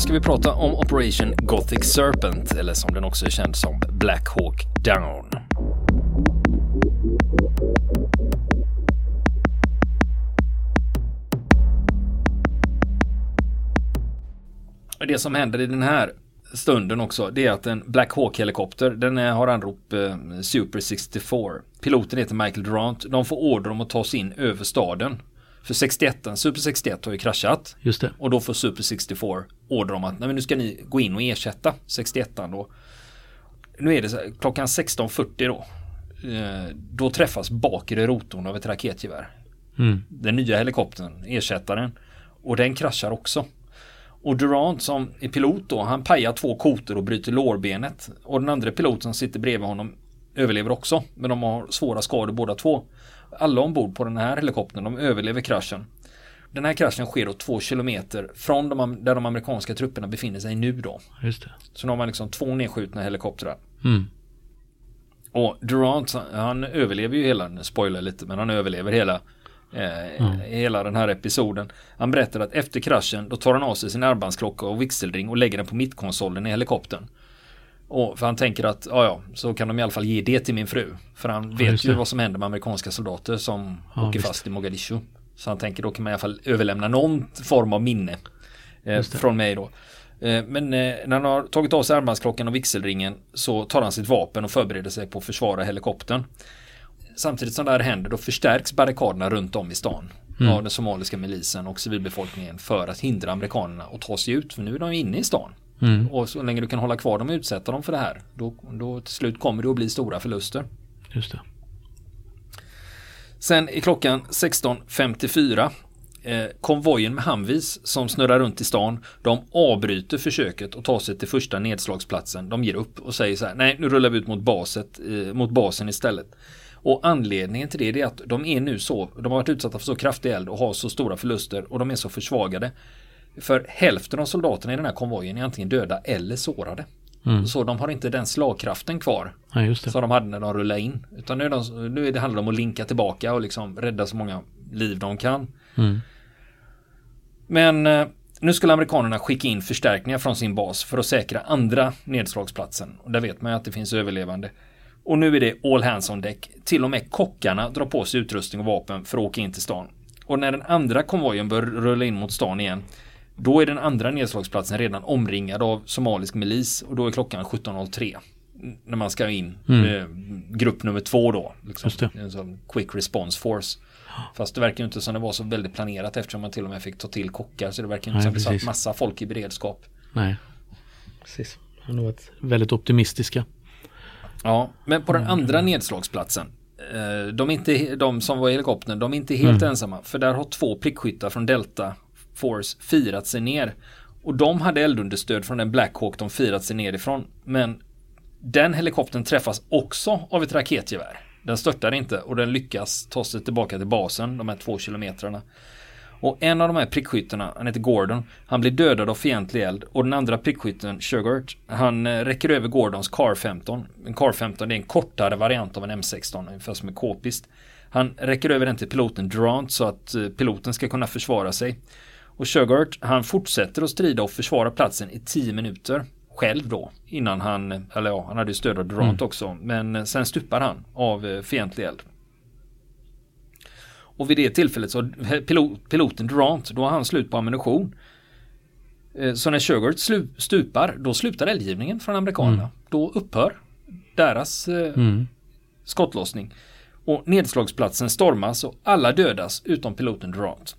Idag ska vi prata om Operation Gothic Serpent, eller som den också är känd som Black Hawk Down. Det som händer i den här stunden också, det är att en Black Hawk-helikopter, den har anrop eh, Super 64. Piloten heter Michael Durant. De får order om att ta sig in över staden. För 61, Super 61 har ju kraschat. Just det. Och då får Super 64 order om att nej, men nu ska ni gå in och ersätta 61 då. Nu är det här, klockan 16.40 då. Eh, då träffas bakre rotorn av ett raketgevär. Mm. Den nya helikoptern, ersättaren. Och den kraschar också. Och Durant som är pilot då, han pajar två kotor och bryter lårbenet. Och den andra piloten som sitter bredvid honom överlever också. Men de har svåra skador båda två. Alla ombord på den här helikoptern, de överlever kraschen. Den här kraschen sker då två kilometer från de, där de amerikanska trupperna befinner sig nu då. Just det. Så nu har man liksom två nedskjutna helikoptrar. Mm. Och Durant, han överlever ju hela, nu spoilar lite, men han överlever hela eh, Mm. hela den här episoden. Han berättar att efter kraschen då tar han av sig sin armbandsklocka och vigselring och lägger den på mittkonsolen i helikoptern. Och för han tänker att ja, ja, så kan de i alla fall ge det till min fru. För han vet ju vad som händer med amerikanska soldater som Ja, åker visst. fast i Mogadishu. Så han tänker då kan man i alla fall överlämna någon form av minne eh, från mig då. Eh, Men eh, när han har tagit av sig armbandsklockan och vigselringen så tar han sitt vapen och förbereder sig på att försvara helikoptern. Samtidigt som det här händer då förstärks barrikaderna runt om i stan Mm. av den somaliska milisen och civilbefolkningen för att hindra amerikanerna att ta sig ut för nu är de inne i stan. Mm. Och så länge du kan hålla kvar dem och utsätta dem för det här då, då till slut kommer det att bli stora förluster. Just det. Sen är klockan 16.54. Eh, konvojen med Humvees som snurrar runt i stan. De avbryter försöket att ta sig till första nedslagsplatsen. De ger upp och säger så här. Nej, nu rullar vi ut mot, baset, eh, mot basen istället. Och anledningen till det är att de är nu så. De har varit utsatta för så kraftig eld och har så stora förluster och de är så försvagade. För hälften av soldaterna i den här konvojen är antingen döda eller sårade. Mm. Så de har inte den slagkraften kvar Ja, som de hade när de rullade in. Utan nu, är de, nu handlar det om att linka tillbaka och liksom rädda så många liv de kan. Mm. Men eh, nu skulle amerikanerna skicka in förstärkningar från sin bas för att säkra andra nedslagsplatsen. Och där vet man ju att det finns överlevande. Och nu är det all hands on deck. Till och med kockarna drar på sig utrustning och vapen för att åka in till stan. Och när den andra konvojen bör rulla in mot stan igen då är den andra nedslagsplatsen redan omringad av somalisk milis och då är klockan 17.03. När man ska in. Mm. Eh, grupp nummer två då. Liksom. En sån quick response force. Fast det verkar ju inte som det var så väldigt planerat eftersom man till och med fick ta till kockar. Så det verkar inte som det satt massa folk i beredskap. Nej. Precis. Han har varit väldigt optimistiska. Ja, men på den Mm. andra nedslagsplatsen. eh, De, är inte, de som var i helikoptern, de är inte helt Mm. ensamma. För där har två prickskyttar från Delta Force firat sig ner. Och de hade eldunderstöd från den Black Hawk de firat sig ner ifrån. Men den helikoptern träffas också av ett raketgevär. Den störtar inte och den lyckas ta sig tillbaka till basen, de här två kilometrarna. Och en av de här prickskyttarna, han heter Gordon, han blir dödad av fientlig eld och den andra prickskytten, Sugart, han eh, räcker över Gordons Car 15. En Car 15 det är en kortare variant av en M16, ungefär som en k-pist. Han räcker över den till piloten Durant så att eh, piloten ska kunna försvara sig. Och Sugart, han fortsätter att strida och försvara platsen i 10 minuter själv då. Innan han, eller ja, han hade ju stöd av Durant också. Men eh, sen stupar han av eh, fientlig eld. Och vid det tillfället så pilot, piloten Durant, då har han slut på ammunition. Eh, Så när Sugart stupar, då slutar eldgivningen från amerikanerna. Då upphör deras eh, Mm. skottlossning. Och nedslagsplatsen stormas och alla dödas utom piloten Durant.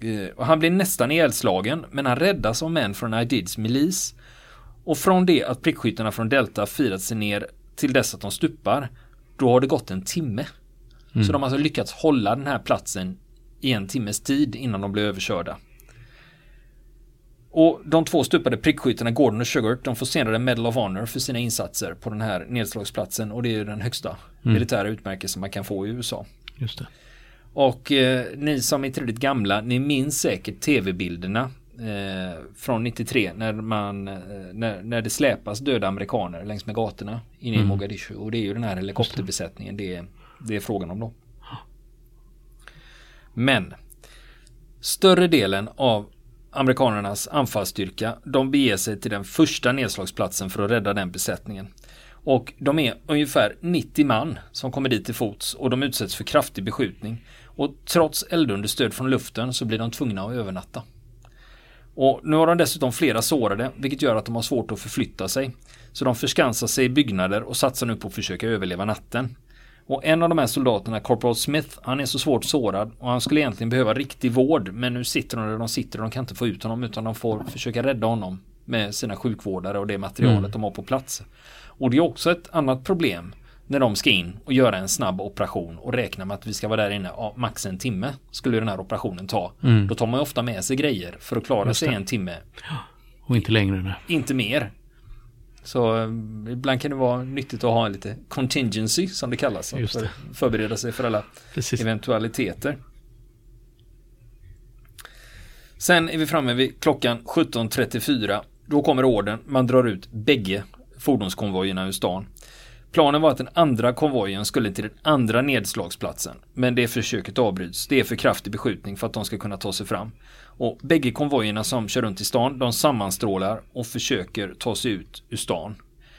Eh, Och han blir nästan ihjälslagen men han räddas av män från Idids milis. Och från det att prickskyttarna från Delta firat sig ner till dess att de stupar, då har det gått en timme. Så de har alltså lyckats hålla den här platsen i en timmes tid innan de blir överkörda. Och de två stupade prickskyttarna Gordon och Sugart de får senare Medal of Honor för sina insatser på den här nedslagsplatsen och det är den högsta militära utmärkelse man kan få i USA. Just det. Och eh, ni som är tillräckligt gamla, ni minns säkert tv-bilderna eh, från 93 när man eh, när, när det släpas döda amerikaner längs med gatorna inne i Mogadishu och det är ju den här helikopterbesättningen det är, det är frågan om då. Men större delen av amerikanernas anfallsstyrka, de beger sig till den första nedslagsplatsen för att rädda den besättningen. Och de är ungefär 90 man som kommer dit till fots och de utsätts för kraftig beskjutning. Och trots eldunderstöd från luften så blir de tvungna att övernatta. Och nu har de dessutom flera sårade, vilket gör att de har svårt att förflytta sig. Så de förskansar sig i byggnader och satsar nu på att försöka överleva natten. Och en av de här soldaterna, Corporal Smith, han är så svårt sårad och han skulle egentligen behöva riktig vård. Men nu sitter de där de sitter och de kan inte få ut honom utan de får försöka rädda honom med sina sjukvårdare och det materialet mm. de har på plats. Och det är också ett annat problem när de ska in och göra en snabb operation och räkna med att vi ska vara där inne ja, max en timme skulle den här operationen ta. Mm. Då tar man ofta med sig grejer för att klara sig en timme. Och inte längre. Nej. Inte mer. Så eh, ibland kan det vara nyttigt att ha en lite contingency som det kallas. Just. För förbereda sig för alla Precis. eventualiteter. Sen är vi framme vid klockan 17.34. Då kommer orden. Man drar ut bägge fordonskonvojerna ur stan. Planen var att den andra konvojen skulle till den andra nedslagsplatsen. Men det försöket avbryts. Det är för kraftig beskjutning för att de ska kunna ta sig fram. Och bägge konvojerna som kör runt i stan, de sammanstrålar och försöker ta sig ut ur stan.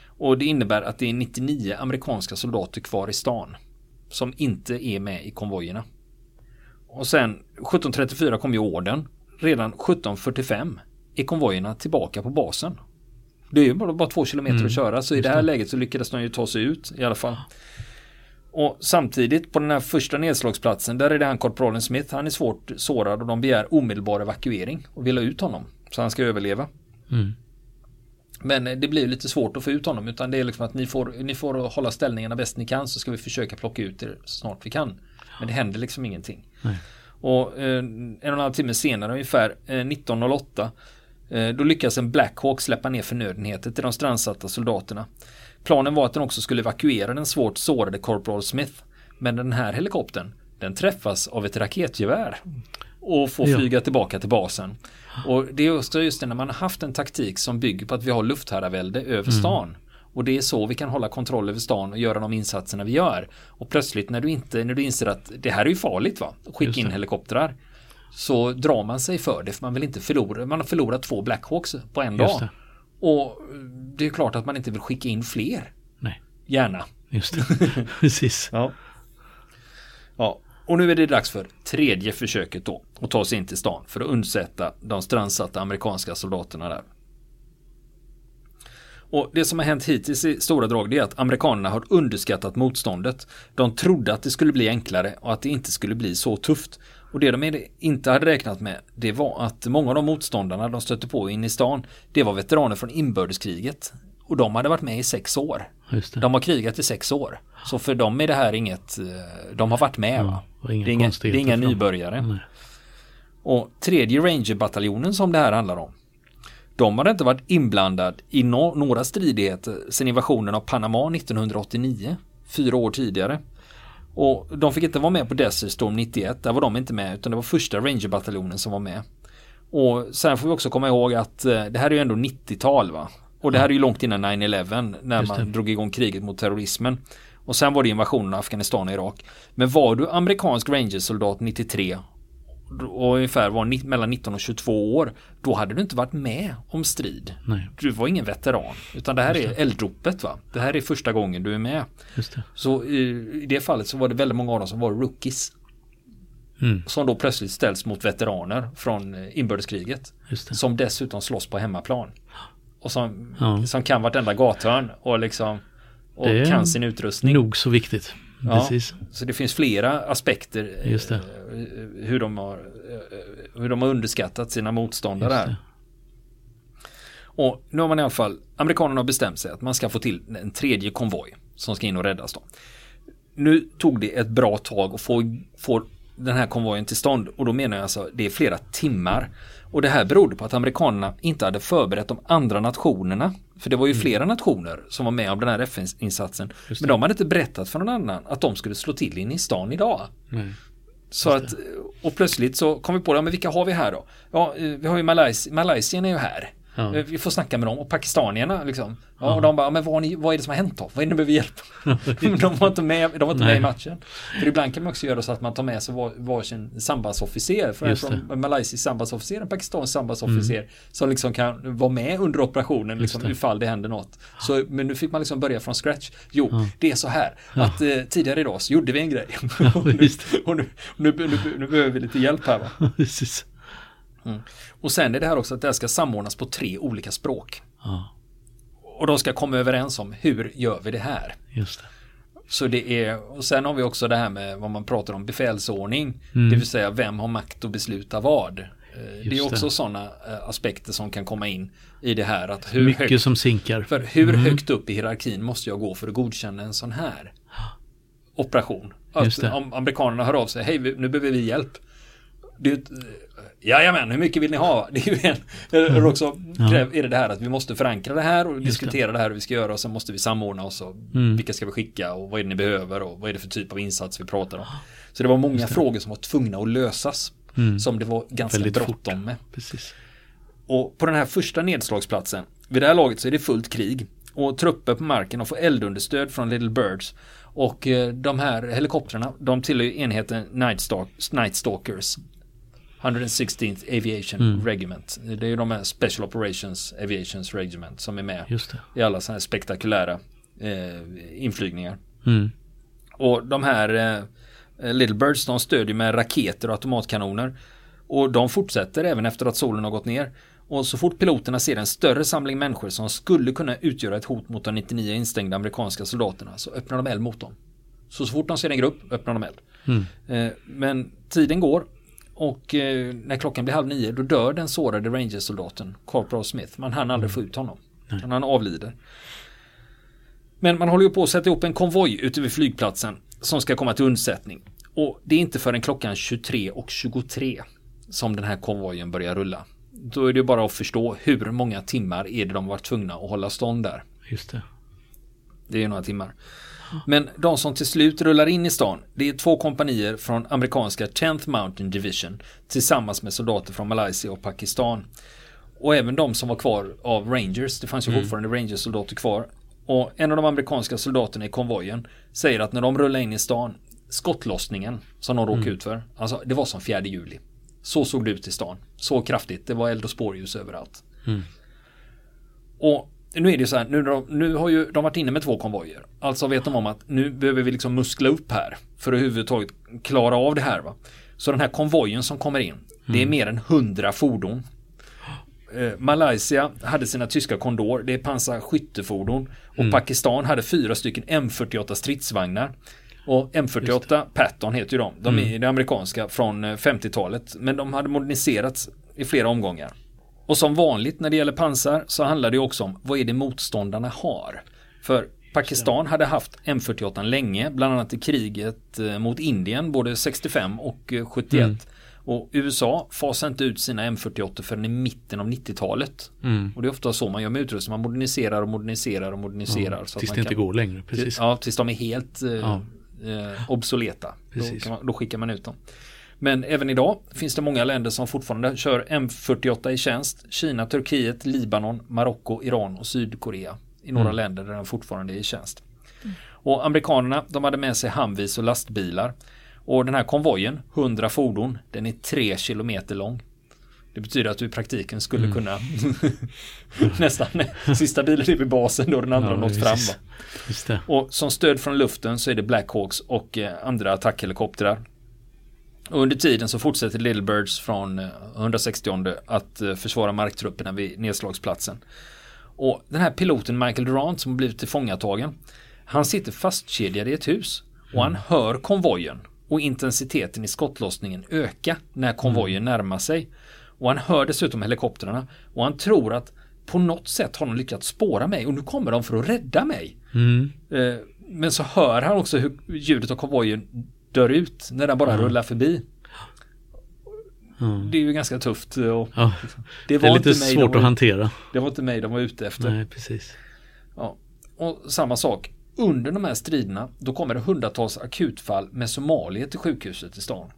Och det innebär att det är 99 amerikanska soldater kvar i stan. Som inte är med i konvojerna. Och sen 1734 kom ju orden. Redan 1745 är konvojerna tillbaka på basen. Det är ju bara, bara två kilometer mm, att köra så i det här läget så lyckades de ju ta sig ut i alla fall. Och samtidigt på den här första nedslagsplatsen där är det han korpralen Smith. Han är svårt sårad och de begär omedelbar evakuering och vill ha ut honom så han ska överleva. Mm. Men eh, det blir lite svårt att få ut honom utan det är liksom att ni får, ni får hålla ställningarna bäst ni kan så ska vi försöka plocka ut er så snart vi kan. Men det händer liksom ingenting. Nej. Och eh, en och en halv timme senare ungefär eh, 1908 Eh, då lyckas en Blackhawk släppa ner förnödenheter till de strandsatta soldaterna. Planen var att den också skulle evakuera den svårt sårade Corporal Smith. Men den här helikoptern, den träffas av ett raketgevär och får flyga ja. tillbaka till basen. Och det är just, just det när man har haft en taktik som bygger på att vi har luftherravälde över mm. stan. Och det är så vi kan hålla kontroll över stan och göra de insatserna vi gör. Och plötsligt när du inte, när du inser att det här är ju farligt va, skicka in helikoptrar så drar man sig för det för man vill inte förlora. Man har förlorat två Blackhawks på en Just dag. Det. Och det är klart att man inte vill skicka in fler. Nej. Gärna. Just det. Precis. Ja. ja. Och nu är det dags för tredje försöket då. Att ta sig in till stan för att undsätta de strandsatta amerikanska soldaterna där. Och det som har hänt hittills i stora drag är att amerikanerna har underskattat motståndet. De trodde att det skulle bli enklare och att det inte skulle bli så tufft. Och det de inte hade räknat med det var att många av de motståndarna de stötte på in i stan det var veteraner från inbördeskriget. Och de hade varit med i sex år. De har krigat i sex år. Så för dem är det här inget, eh, de har varit med. va? det är inga, det är inga nybörjare. Nej. Och tredje Ranger-bataljonen som det här handlar om. De hade inte varit inblandad i no några stridigheter sedan invasionen av Panama 1989. Fyra år tidigare. Och de fick inte vara med på Desert Storm 91, där var de inte med utan det var första Ranger-bataljonen som var med. Och sen får vi också komma ihåg att eh, det här är ju ändå 90-tal va. Och det här är ju långt innan 9-11 när man drog igång kriget mot terrorismen. Och sen var det invasionen av Afghanistan och Irak. Men var du amerikansk Ranger-soldat 93 och ungefär var mellan 19 och 22 år, då hade du inte varit med om strid. Nej. Du var ingen veteran. Utan det här det. är eldropet va. Det här är första gången du är med. Så i, i, det fallet så var det väldigt många av dem som var rookies. Mm. Som då plötsligt ställs mot veteraner från eh, inbördeskriget. Som dessutom slåss på hemmaplan. Och som, ja. som kan vartenda gathörn och liksom och kan sin utrustning. Nog så viktigt. Ja, Precis. Så det finns flera aspekter Just det. Eh, hur, de har, eh, hur de har underskattat sina motståndare här. Och nu har man i alla fall, amerikanerna har bestämt sig att man ska få till en tredje konvoj som ska in och räddas då. Nu tog det ett bra tag att få, få den här konvojen till stånd och då menar jag alltså det är flera timmar. Och det här berodde på att amerikanerna inte hade förberett de andra nationerna. För det var ju mm. flera nationer som var med om den här FN-insatsen. Men de hade inte berättat för någon annan att de skulle slå till in i stan idag. Mm. Så att, och plötsligt så kom vi på, ja, men vilka har vi här då? Ja, eh, vi har ju Malaysia, Malaysia är ju här. Ja. Eh, vi får snacka med dem och pakistanierna liksom. Ja. Och de bara, men vad, ni, vad är det som har hänt då? Vad är det ni behöver hjälp De var inte med, de var inte med i matchen. För ibland kan man också göra så att man tar med sig var, varsin sambandsofficer. För från malaysisk sambandsofficer, en pakistansk sambandsofficer. Mm. Som liksom kan vara med under operationen liksom, det. ifall det händer något. Så, men nu fick man liksom börja från scratch. Jo, ja. det är så här att eh, tidigare idag så gjorde vi en grej. och, nu, och nu, nu, nu, nu, behöver vi lite hjälp här va. Mm. Och sen är det här också att det här ska samordnas på tre olika språk. Ja. Och de ska komma överens om hur gör vi det här. Just det. Så det är, och sen har vi också det här med vad man pratar om befälsordning. Mm. Det vill säga vem har makt att besluta vad. Eh, Just det är också sådana eh, aspekter som kan komma in i det här. Att hur Mycket högt, som sinkar. För hur mm. högt upp i hierarkin måste jag gå för att godkänna en sån här operation? Att om amerikanerna hör av sig, hej nu behöver vi hjälp. Det, Jajamän, hur mycket vill ni ha? Det är ju en, eller också är det det här att vi måste förankra det här och diskutera det. det. här hur vi ska göra och sen måste vi samordna oss och mm. vilka ska vi skicka och vad är det ni behöver och vad är det för typ av insats vi pratar om. Så det var många frågor som var tvungna att lösas mm. som det var ganska bråttom med. Precis. Och på den här första nedslagsplatsen, vid det här laget så är det fullt krig och trupper på marken och får eldunderstöd från Little Birds och eh, de här helikoptrarna, de tillhör enheten Night, Stalk, Night Stalkers 116th Aviation mm. Regiment. Det är ju de här Special Operations Aviations Regiment som är med i alla sådana här spektakulära eh, inflygningar. Mm. Och de här eh, Little Birds de stödjer med raketer och automatkanoner. Och de fortsätter även efter att solen har gått ner. Och så fort piloterna ser en större samling människor som skulle kunna utgöra ett hot mot de 99 instängda amerikanska soldaterna så öppnar de eld mot dem. Så så fort de ser en grupp öppnar de eld. Mm. Eh, men tiden går och eh, när klockan blir halv nio då dör den sårade Rangers-soldaten Corporal Smith. Man hann aldrig få ut honom. Nej. Han avlider. Men man håller ju på att sätta ihop en konvoj ute vid flygplatsen som ska komma till undsättning. Och det är inte förrän klockan 23 och 23 som den här konvojen börjar rulla. Då är det bara att förstå hur många timmar är det de var tvungna att hålla stånd där. Just det. Det är några timmar. Men de som till slut rullar in i stan, det är två kompanier från amerikanska 10th Mountain Division tillsammans med soldater från Malaysia och Pakistan. Och även de som var kvar av Rangers, det fanns ju mm. fortfarande Rangers-soldater kvar. Och en av de amerikanska soldaterna i konvojen säger att när de rullar in i stan, skottlossningen som de råkade mm. ut för, alltså det var som 4 juli. Så såg det ut i stan. Så kraftigt, det var eld och spårljus överallt. Mm. Och nu är det så här, nu, nu har ju de varit inne med två konvojer. Alltså vet de om att nu behöver vi liksom muskla upp här för att överhuvudtaget klara av det här. Va? Så den här konvojen som kommer in, mm. det är mm. mer än hundra fordon. Eh, Malaysia hade sina tyska Kondor, det är pansarskyttefordon. Och mm. Pakistan hade fyra stycken M48 stridsvagnar. Och M48 Patton heter ju de. De är mm. det amerikanska från 50-talet. Eh, Men de hade moderniserats i flera omgångar. Och som vanligt när det gäller pansar så handlar det också om vad är det motståndarna har. För Pakistan hade haft M48 länge, bland annat i kriget eh, mot Indien både 65 och 71. Eh, mm. Och USA fasar inte ut sina M48 förrän i mitten av 90-talet. Mm. Och det är ofta så man gör med utrustning. Man moderniserar och moderniserar och moderniserar. Ja, så tills det inte går längre. Precis. Ja, tills de är helt eh, ja. eh, obsoleta. Då, man, då, skickar man ut dem. Men även idag finns det många länder som fortfarande kör M48 i tjänst. Kina, Turkiet, Libanon, Marocko, Iran och Sydkorea. I några mm. länder där den fortfarande är i tjänst. Mm. Och amerikanerna de hade med sig Humvees och lastbilar. Och den här konvojen, 100 fordon, den är 3 kilometer lång. Det betyder att du i praktiken skulle mm. kunna nästan sista bilen är vid basen då den andra ja, nått fram. Och som stöd från luften så är det Blackhawks och eh, andra attackhelikoptrar och under tiden så fortsätter Little Birds från 160 eh, att eh, försvara marktrupperna vid nedslagsplatsen. Och den här piloten Michael Durant som blivit tillfångatagen. Han sitter fastkedjad i ett hus och han mm. hör konvojen och intensiteten i skottlossningen öka när konvojen mm. närmar sig. Och han hör dessutom helikoptrarna och han tror att på något sätt har de lyckats spåra mig och nu kommer de för att rädda mig. Mm. Eh, men så hör han också hur ljudet av konvojen dör ut när den bara mm. rullar förbi. Mm. Det är ju ganska tufft. Och ja, det, var det är lite svårt var, att hantera. Det var inte mig de var ute efter. Nej, precis. Ja. Och samma sak. Under de här striderna då kommer det hundratals akutfall med somalier till sjukhuset i stan.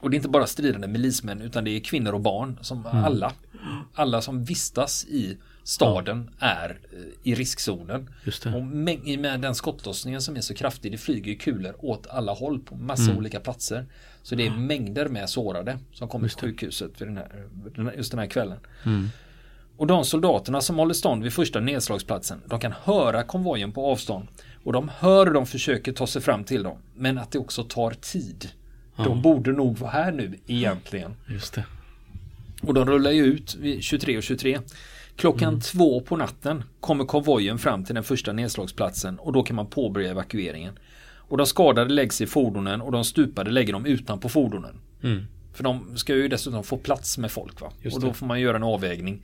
Och det är inte bara stridande milismän utan det är kvinnor och barn som mm. alla alla som vistas i staden är eh, i riskzonen. Och med, med den skottlossningen som är så kraftig, det flyger kulor åt alla håll på massa Mm. olika platser. Så det är mängder med sårade som kommer till sjukhuset den här, den här, just den här kvällen. Mm. Och de soldaterna som håller stånd vid första nedslagsplatsen, de kan höra konvojen på avstånd. Och de hör hur de försöker ta sig fram till dem. Men att det också tar tid. De borde nog vara här nu egentligen. Just det. Och de rullar ju ut vid 23.23. 23. Klockan två på natten kommer konvojen fram till den första nedslagsplatsen och då kan man påbörja evakueringen. Och de skadade läggs i fordonen och de stupade lägger dem utanpå fordonen. Mm. För de ska ju dessutom få plats med folk va? Just och då det. får man göra en avvägning.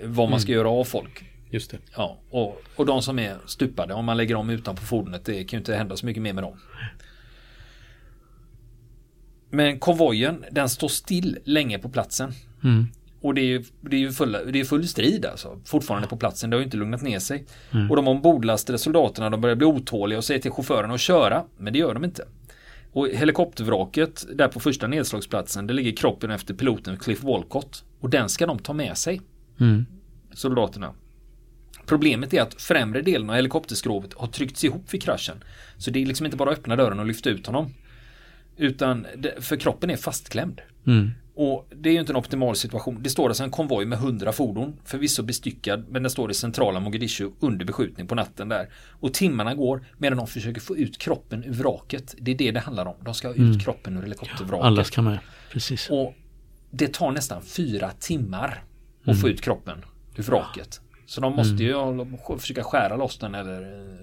Vad man ska göra av folk. Just det. Ja, och, och de som är stupade, om man lägger dem utanpå fordonet, det kan ju inte hända så mycket mer med dem. Men konvojen, den står still länge på platsen. Mm. Och det är det är ju full, det är full strid alltså, fortfarande på platsen. Det har ju inte lugnat ner sig. Och de ombordlastade soldaterna, de börjar bli otåliga och säger till chauffören att köra, men det gör de inte. Och helikoptervraket där på första nedslagsplatsen, det ligger kroppen efter piloten Cliff Walcott. Och den ska de ta med sig, Mm. soldaterna. Problemet är att främre delen av helikopterskrovet har tryckts ihop vid kraschen. Så det är liksom inte bara att öppna dörren och lyfta ut honom. Utan, för kroppen är fastklämd. Mm. Och det är ju inte en optimal situation. Det står alltså en konvoj med 100 fordon, förvisso bestyckad, men den står i centrala Mogadishu under beskjutning på natten där. Och timmarna går medan de försöker få ut kroppen ur vraket. Det är det det handlar om. De ska ha ut kroppen ur helikoptervraket. Alla ska med. Precis. Och det tar nästan fyra timmar att få ut kroppen ur vraket. Så de måste ju hålla- försöka skära loss den eller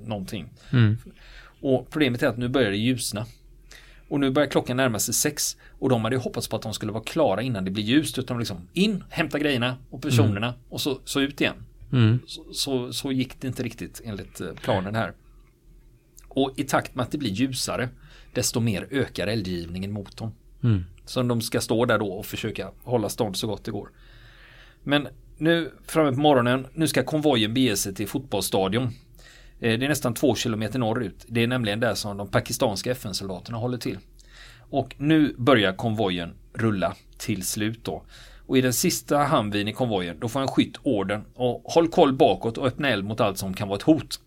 någonting. Mm. Och problemet är att nu börjar det ljusna. Och nu börjar klockan närma sig sex. Och de hade hoppats på att de skulle vara klara innan det blir ljust. Utan liksom in, hämta grejerna och personerna och så, så ut igen. Mm. Så, så, så gick det inte riktigt enligt eh, planen här. Och i takt med att det blir ljusare desto mer ökar eldgivningen mot dem. Mm. Så de ska stå där då och försöka hålla stånd så gott det går. Men nu framme på morgonen, nu ska konvojen bege sig till fotbollsstadion. Eh, Det är nästan två kilometer norrut. Det är nämligen där som de pakistanska FN-soldaterna håller till. Och nu börjar konvojen rulla till slut då. Och i den sista hamnvin i konvojen, då får en skytt orden och håll koll bakåt och öppna eld mot allt som kan vara ett hot.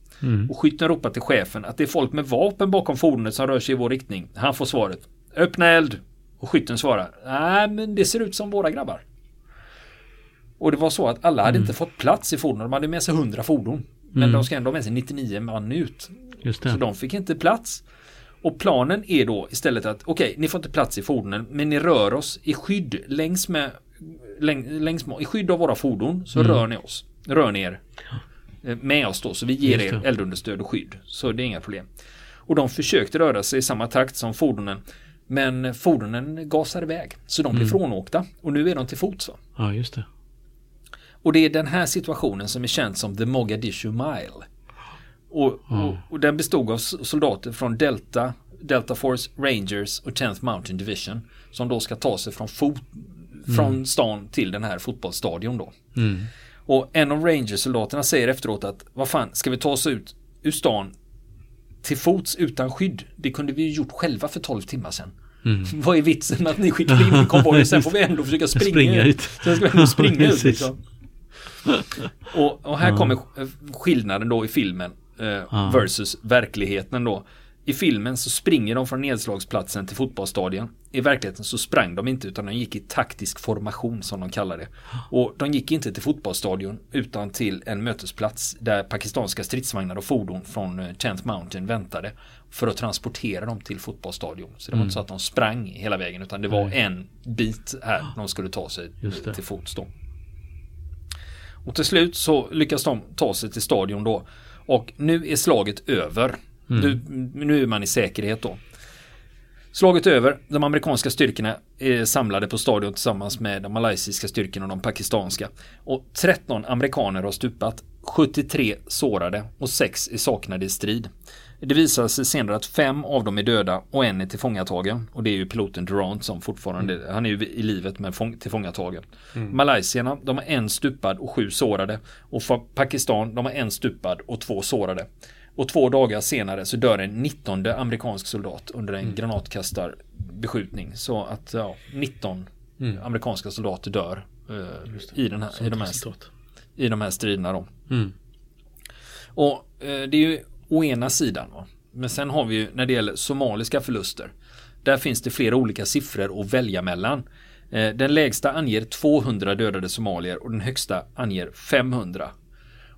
Och skytten ropar till chefen att det är folk med vapen bakom fordonet som rör sig i vår riktning. Han får svaret. Öppna eld! Och skytten svarar. Nej, men det ser ut som våra grabbar. Och det var så att alla hade inte fått plats i fordonen. De hade med sig 100 fordon. Men de ska ändå ha med sig 99 man ut. Så de fick inte plats. Och planen är då istället att okej, ni får inte plats i fordonen, men ni rör oss i skydd längs med, läng, längs med i skydd av våra fordon så rör ni oss. Rör ni er eh, med oss då, så vi ger er eldunderstöd och skydd. Så det är inga problem. Och de försökte röra sig i samma takt som fordonen. Men fordonen gasar iväg. Så de blir frånåkta. Och nu är de till fots. Ja, just det. Och det är den här situationen som är känd som The Mogadishu Mile. Och, och, och den bestod av soldater från Delta, Delta Force, Rangers och 10th Mountain Division. Som då ska ta sig från, fot, från stan till den här fotbollsstadion då. Mm. Och en av Rangers-soldaterna säger efteråt att vad fan, ska vi ta oss ut ur stan till fots utan skydd? Det kunde vi ju gjort själva för 12 timmar sedan. Vad är vitsen med att ni skickar in en konvoj och sen får vi ändå försöka springa, Springa ut. ut. Sen ska vi ändå springa ut liksom. Och, och här kommer eh, skillnaden då i filmen eh, versus verkligheten då. I filmen så springer de från nedslagsplatsen till fotbollsstadion. I verkligheten så sprang de inte utan de gick i taktisk formation som de kallar det. Och de gick inte till fotbollsstadion utan till en mötesplats där pakistanska stridsvagnar och fordon från eh, 10th Mountain väntade för att transportera dem till fotbollsstadion. Så det var inte så att de sprang hela vägen utan det var en bit här de skulle ta sig till fots då. Och till slut så lyckas de ta sig till stadion då. Och nu är slaget över. Nu, nu är man i säkerhet då. Slaget över. De amerikanska styrkorna är samlade på stadion tillsammans med de malaysiska styrkorna och de pakistanska. Och 13 amerikaner har stupat. 73 sårade och 6 är saknade i strid. Det visar sig senare att fem av dem är döda och en är tillfångatagen. Och det är ju piloten Durant som fortfarande, han är ju i livet men fång, tillfångatagen. Malaysierna, de har en stupad och sju sårade. Och Pakistan, de har en stupad och två sårade. Och två dagar senare så dör en 19 amerikansk soldat under en granatkastarbeskjutning. Så att ja, 19 amerikanska soldater dör eh, i, den här, i, de här, i de här striderna. Då. Mm. Och eh, det är ju å ena sidan. Va? Men sen har vi ju när det gäller somaliska förluster. Där finns det flera olika siffror att välja mellan. Eh, den lägsta anger 200 dödade somalier och den högsta anger 500.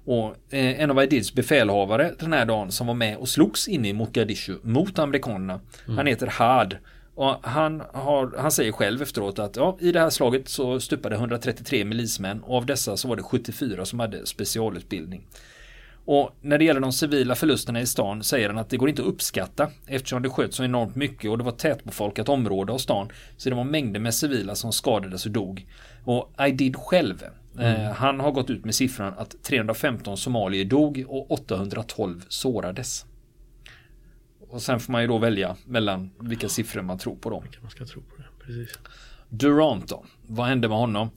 Och eh, en av Aidids befälhavare den här dagen som var med och slogs inne i Mogadishu mot amerikanerna. Han heter Had. Och han, har, han säger själv efteråt att ja, i det här slaget så stupade 133 milismän och av dessa så var det 74 som hade specialutbildning. Och när det gäller de civila förlusterna i stan säger han att det går inte att uppskatta eftersom det sköt så enormt mycket och det var tätbefolkat område av stan. Så det var mängder med civila som skadades och dog. Och Aidid själv, eh, han har gått ut med siffran att 315 somalier dog och 812 sårades. Och sen får man ju då välja mellan vilka siffror man tror på. Kan man ska tro på det. Precis. Durant då, vad hände med honom?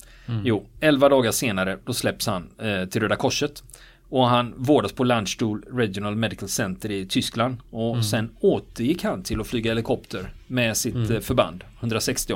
Jo, 11 dagar senare då släpps han eh, till Röda Korset. Och han vårdas på Landstuhl Regional Medical Center i Tyskland. Och sen återgick han till att flyga helikopter med sitt eh, förband, 160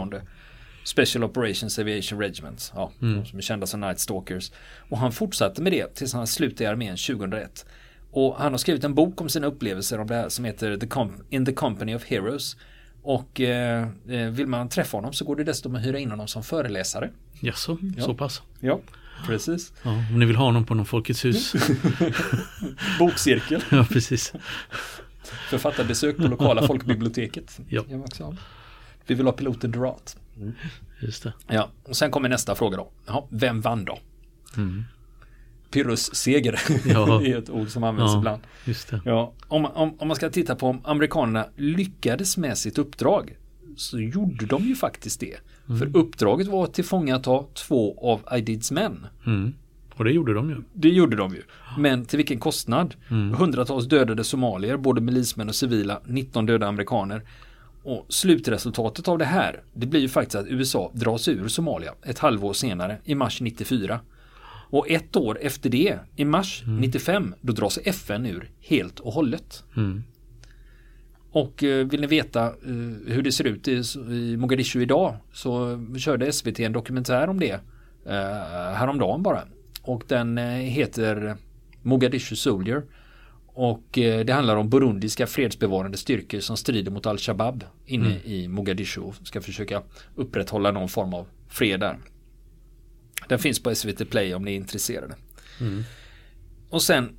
Special Operations Aviation Regiment. Ja, de som är kända som Night Stalkers. Och han fortsatte med det tills han slutade i armén 2001. Och han har skrivit en bok om sina upplevelser om det här som heter the In the Company of Heroes. Och eh, eh, vill man träffa honom så går det dessutom att hyra in honom som föreläsare. Jaså, så pass. Ja, precis. Ja, om ni vill ha honom på någon Folkets hus. Bokcirkel. ja, precis. Författarbesök på lokala folkbiblioteket. Ja. Vi vill ha piloten Durat. Just det. Ja, och sen kommer nästa fråga då. Ja, vem vann då? Pyrrhus-seger Ja. är ett ord som används Ja, ibland. just det. Ja, om, om, om man ska titta på om amerikanerna lyckades med sitt uppdrag så gjorde de ju faktiskt det. För uppdraget var att tillfångata två av Aidids män. Mm. Och det gjorde de ju. Det gjorde de ju. Men till vilken kostnad? Hundratals dödade somalier, både milismän och civila, 19 döda amerikaner. Och slutresultatet av det här, det blir ju faktiskt att USA drar sig ur Somalia ett halvår senare, i mars 94. Och ett år efter det, i mars 95, då drar sig FN ur helt och hållet. Mm. Och eh, vill ni veta eh, hur det ser ut i, i Mogadishu idag så körde SVT en dokumentär om det eh, häromdagen bara. Och den heter Mogadishu Soldier. Och det handlar om burundiska fredsbevarande styrkor som strider mot Al-Shabaab inne i Mogadishu och ska försöka upprätthålla någon form av fred där. Den finns på SVT Play om ni är intresserade. Och sen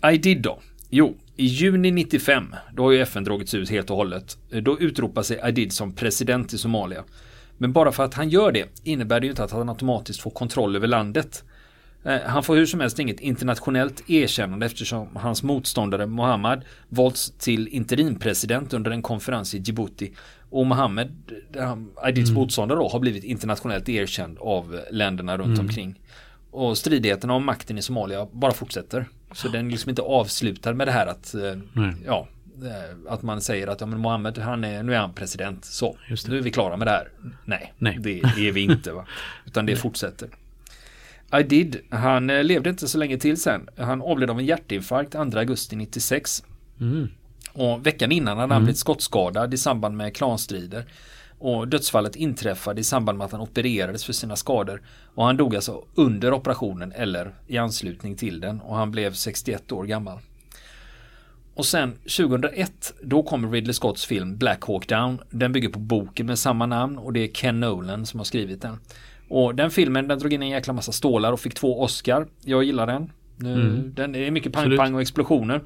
Aidid då? Jo, i juni 95, då har ju FN dragits ut helt och hållet. Då utropar sig Aidid som president i Somalia. Men bara för att han gör det innebär det ju inte att han automatiskt får kontroll över landet. Eh, Han får hur som helst inget internationellt erkännande eftersom hans motståndare Mohammed valts till interimpresident under en konferens i Djibouti. Och Mohammed, eh, Aidids motståndare då, har blivit internationellt erkänd av länderna runt omkring. Och stridigheterna om makten i Somalia bara fortsätter. Så den är liksom inte avslutad med det här att, eh, Nej. ja, eh, att man säger att ja, men Mohammed, han är, nu är han president. Så, nu är vi klara med det här. Nej, Nej. Det, är vi inte. Va? Utan det fortsätter. Aidid, han eh, levde inte så länge till sen. Han avled av en hjärtinfarkt 2 augusti 96. Mm. Och veckan innan hade han blivit skottskadad i samband med klanstrider. Och dödsfallet inträffade i samband med att han opererades för sina skador. Och han dog alltså under operationen eller i anslutning till den. Och han blev 61 år gammal. Och sen 2001 då kommer Ridley Scotts film Black Hawk Down. Den bygger på boken med samma namn och det är Ken Nolan som har skrivit den. Och den filmen den drog in en jäkla massa stålar och fick två Oscar. Jag gillar den. Nu, Den är mycket pang Absolut. pang och explosioner.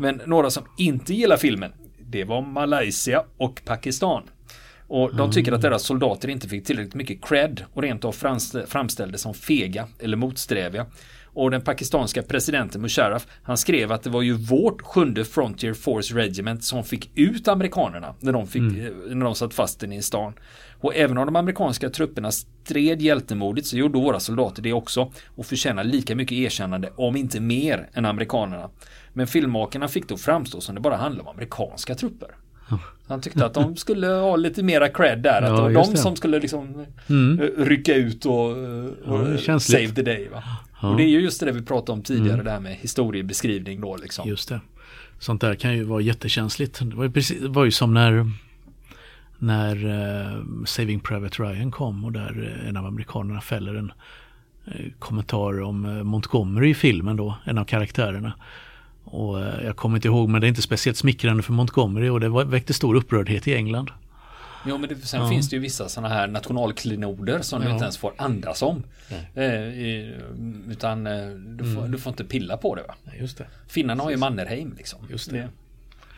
Men några som inte gillar filmen det var Malaysia och Pakistan. Och de tycker att deras soldater inte fick tillräckligt mycket cred och rent av frams- framställdes som fega eller motsträviga. Och den pakistanska presidenten Musharraf, han skrev att det var ju vårt sjunde Frontier Force Regiment som fick ut amerikanerna när de, fick, eh, när de satt fast i stan. Och även om de amerikanska trupperna stred hjältemodigt så gjorde våra soldater det också och förtjänar lika mycket erkännande, om inte mer, än amerikanerna. Men filmmakarna fick då framstå som det bara handlade om amerikanska trupper. Han tyckte att de skulle ha lite mera cred där. Att Ja, det var de det. som skulle liksom Mm. eh, rycka ut och, Ja, och det eh, save the day. Va? Ja. Och det är ju just det vi pratade om tidigare, det här med historiebeskrivning då liksom. Just det. Sånt där kan ju vara jättekänsligt. Det var ju, precis, det var ju som när, när uh, Saving Private Ryan kom och där en av amerikanerna fäller en uh, kommentar om uh, Montgomery i filmen då, en av karaktärerna. Och jag kommer inte ihåg men det är inte speciellt smickrande för Montgomery och det väckte stor upprördhet i England. Jo men det, sen ja. finns det ju vissa sådana här nationalklenoder som ja. du inte ens får andas om. Eh, utan du får, mm. du får inte pilla på det va? Just det. Finnarna har ju Mannerheim liksom. Just det.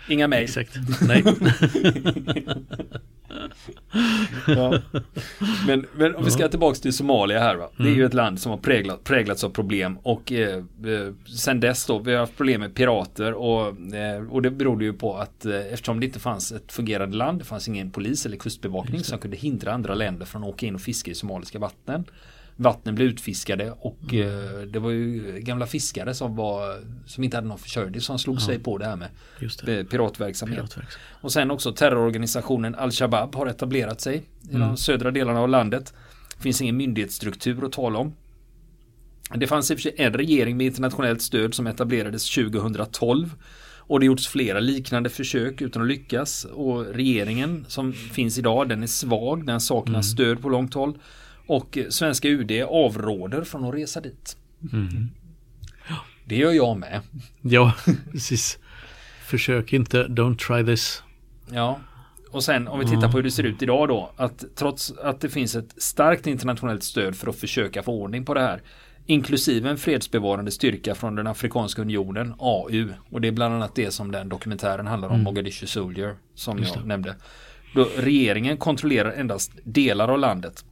Inga mejl. Exakt. Nej. ja. men, men om vi ska tillbaka till Somalia här va. Det är ju mm. ett land som har präglat, präglats av problem och eh, eh, sen dess då vi har haft problem med pirater och, eh, och det berodde ju på att eh, eftersom det inte fanns ett fungerande land, det fanns ingen polis eller kustbevakning som kunde hindra andra länder från att åka in och fiska i somaliska vatten vattnen blev utfiskade och mm. eh, det var ju gamla fiskare som var som inte hade någon försörjning som slog ja. sig på det här med det. Piratverksamhet. piratverksamhet. Och sen också terrororganisationen Al-Shabaab har etablerat sig i mm. de södra delarna av landet. Det finns ingen myndighetsstruktur att tala om. Det fanns i och för sig en regering med internationellt stöd som etablerades 2012 och det gjorts flera liknande försök utan att lyckas och regeringen som finns idag den är svag, den saknar mm. stöd på långt håll. Och svenska UD avråder från att resa dit. Mm. Det gör jag med. Ja, precis. Försök inte, don't try this. Ja, och sen om vi tittar på hur det ser ut idag då. Att trots att det finns ett starkt internationellt stöd för att försöka få ordning på det här. Inklusive en fredsbevarande styrka från den Afrikanska unionen, AU. Och det är bland annat det som den dokumentären handlar om, mm. Mogadishu Soldier, som jag nämnde. Då regeringen kontrollerar endast delar av landet.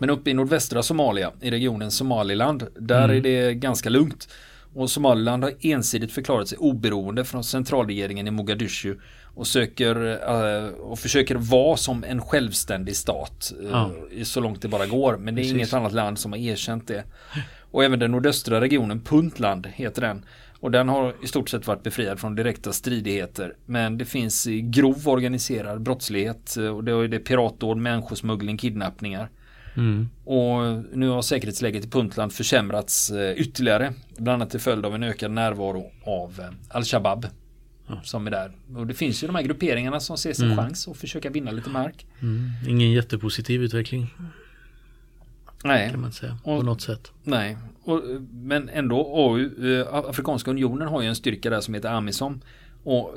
Men uppe i nordvästra Somalia, i regionen Somaliland, där mm. är det ganska lugnt. Och Somaliland har ensidigt förklarat sig oberoende från centralregeringen i Mogadishu och söker uh, och försöker vara som en självständig stat uh, ja. så långt det bara går. Men det är Precis. inget annat land som har erkänt det. Och även den nordöstra regionen, Puntland heter den. Och den har i stort sett varit befriad från direkta stridigheter. Men det finns grov organiserad brottslighet eh, och det är det piratdåd, människosmuggling, kidnappningar. Mm. Och nu har säkerhetsläget i Puntland försämrats eh, ytterligare. Bland annat till följd av en ökad närvaro av eh, Al-Shabaab. Ja. Som är där. Och det finns ju de här grupperingarna som ser sin mm. chans att försöka vinna lite mark. Mm. Ingen jättepositiv utveckling. Nej. Kan man säga. På och, något sätt. Nej. Och, men ändå, uh, Afrikanska unionen har ju en styrka där som heter Amisom. Och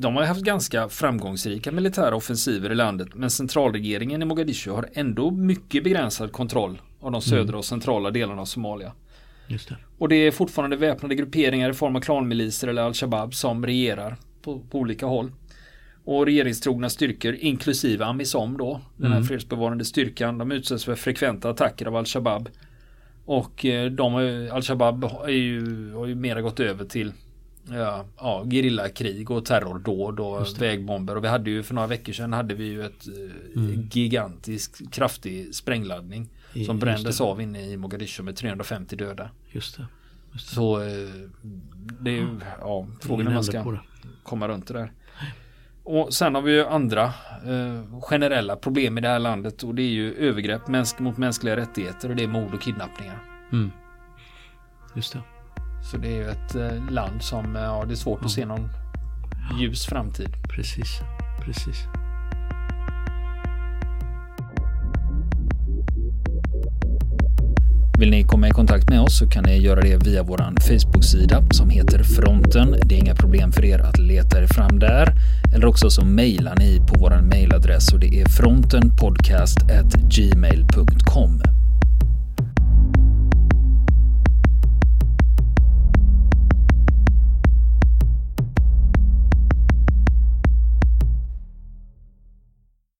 de har haft ganska framgångsrika militära offensiver i landet men centralregeringen i Mogadishu har ändå mycket begränsad kontroll av de södra mm. och centrala delarna av Somalia. Det. Och det är fortfarande väpnade grupperingar i form av klanmiliser eller al-Shabaab som regerar på, på, olika håll. Och regeringstrogna styrkor inklusive Amisom då, den här mm. fredsbevarande styrkan, de utsätts för frekventa attacker av al-Shabaab. Och eh, de, al-Shabaab har ju, har ju mera gått över till ja, ja, gerillakrig och terrordåd och vägbomber. Och vi hade ju för några veckor sedan hade vi ju ett eh, mm. gigantisk kraftig sprängladdning. I, som brändes av inne i Mogadishu med 350 döda. Just det. Just det. Så eh, det är ju ja, frågan hur man ska komma runt det där. Och sen har vi ju andra eh, generella problem i det här landet och det är ju övergrepp mänsk mot mänskliga rättigheter och det är mord och kidnappningar. Mm. Just det. Så det är ju ett eh, land som, eh, ja, det är svårt att se någon ljus framtid. Precis, precis. Vill ni komma i kontakt med oss så kan ni göra det via vår Facebook-sida som heter Fronten. Det är inga problem för er att leta er fram där. Eller också så mejlar ni på vår mejladress och det är frontenpodcastgmail.com.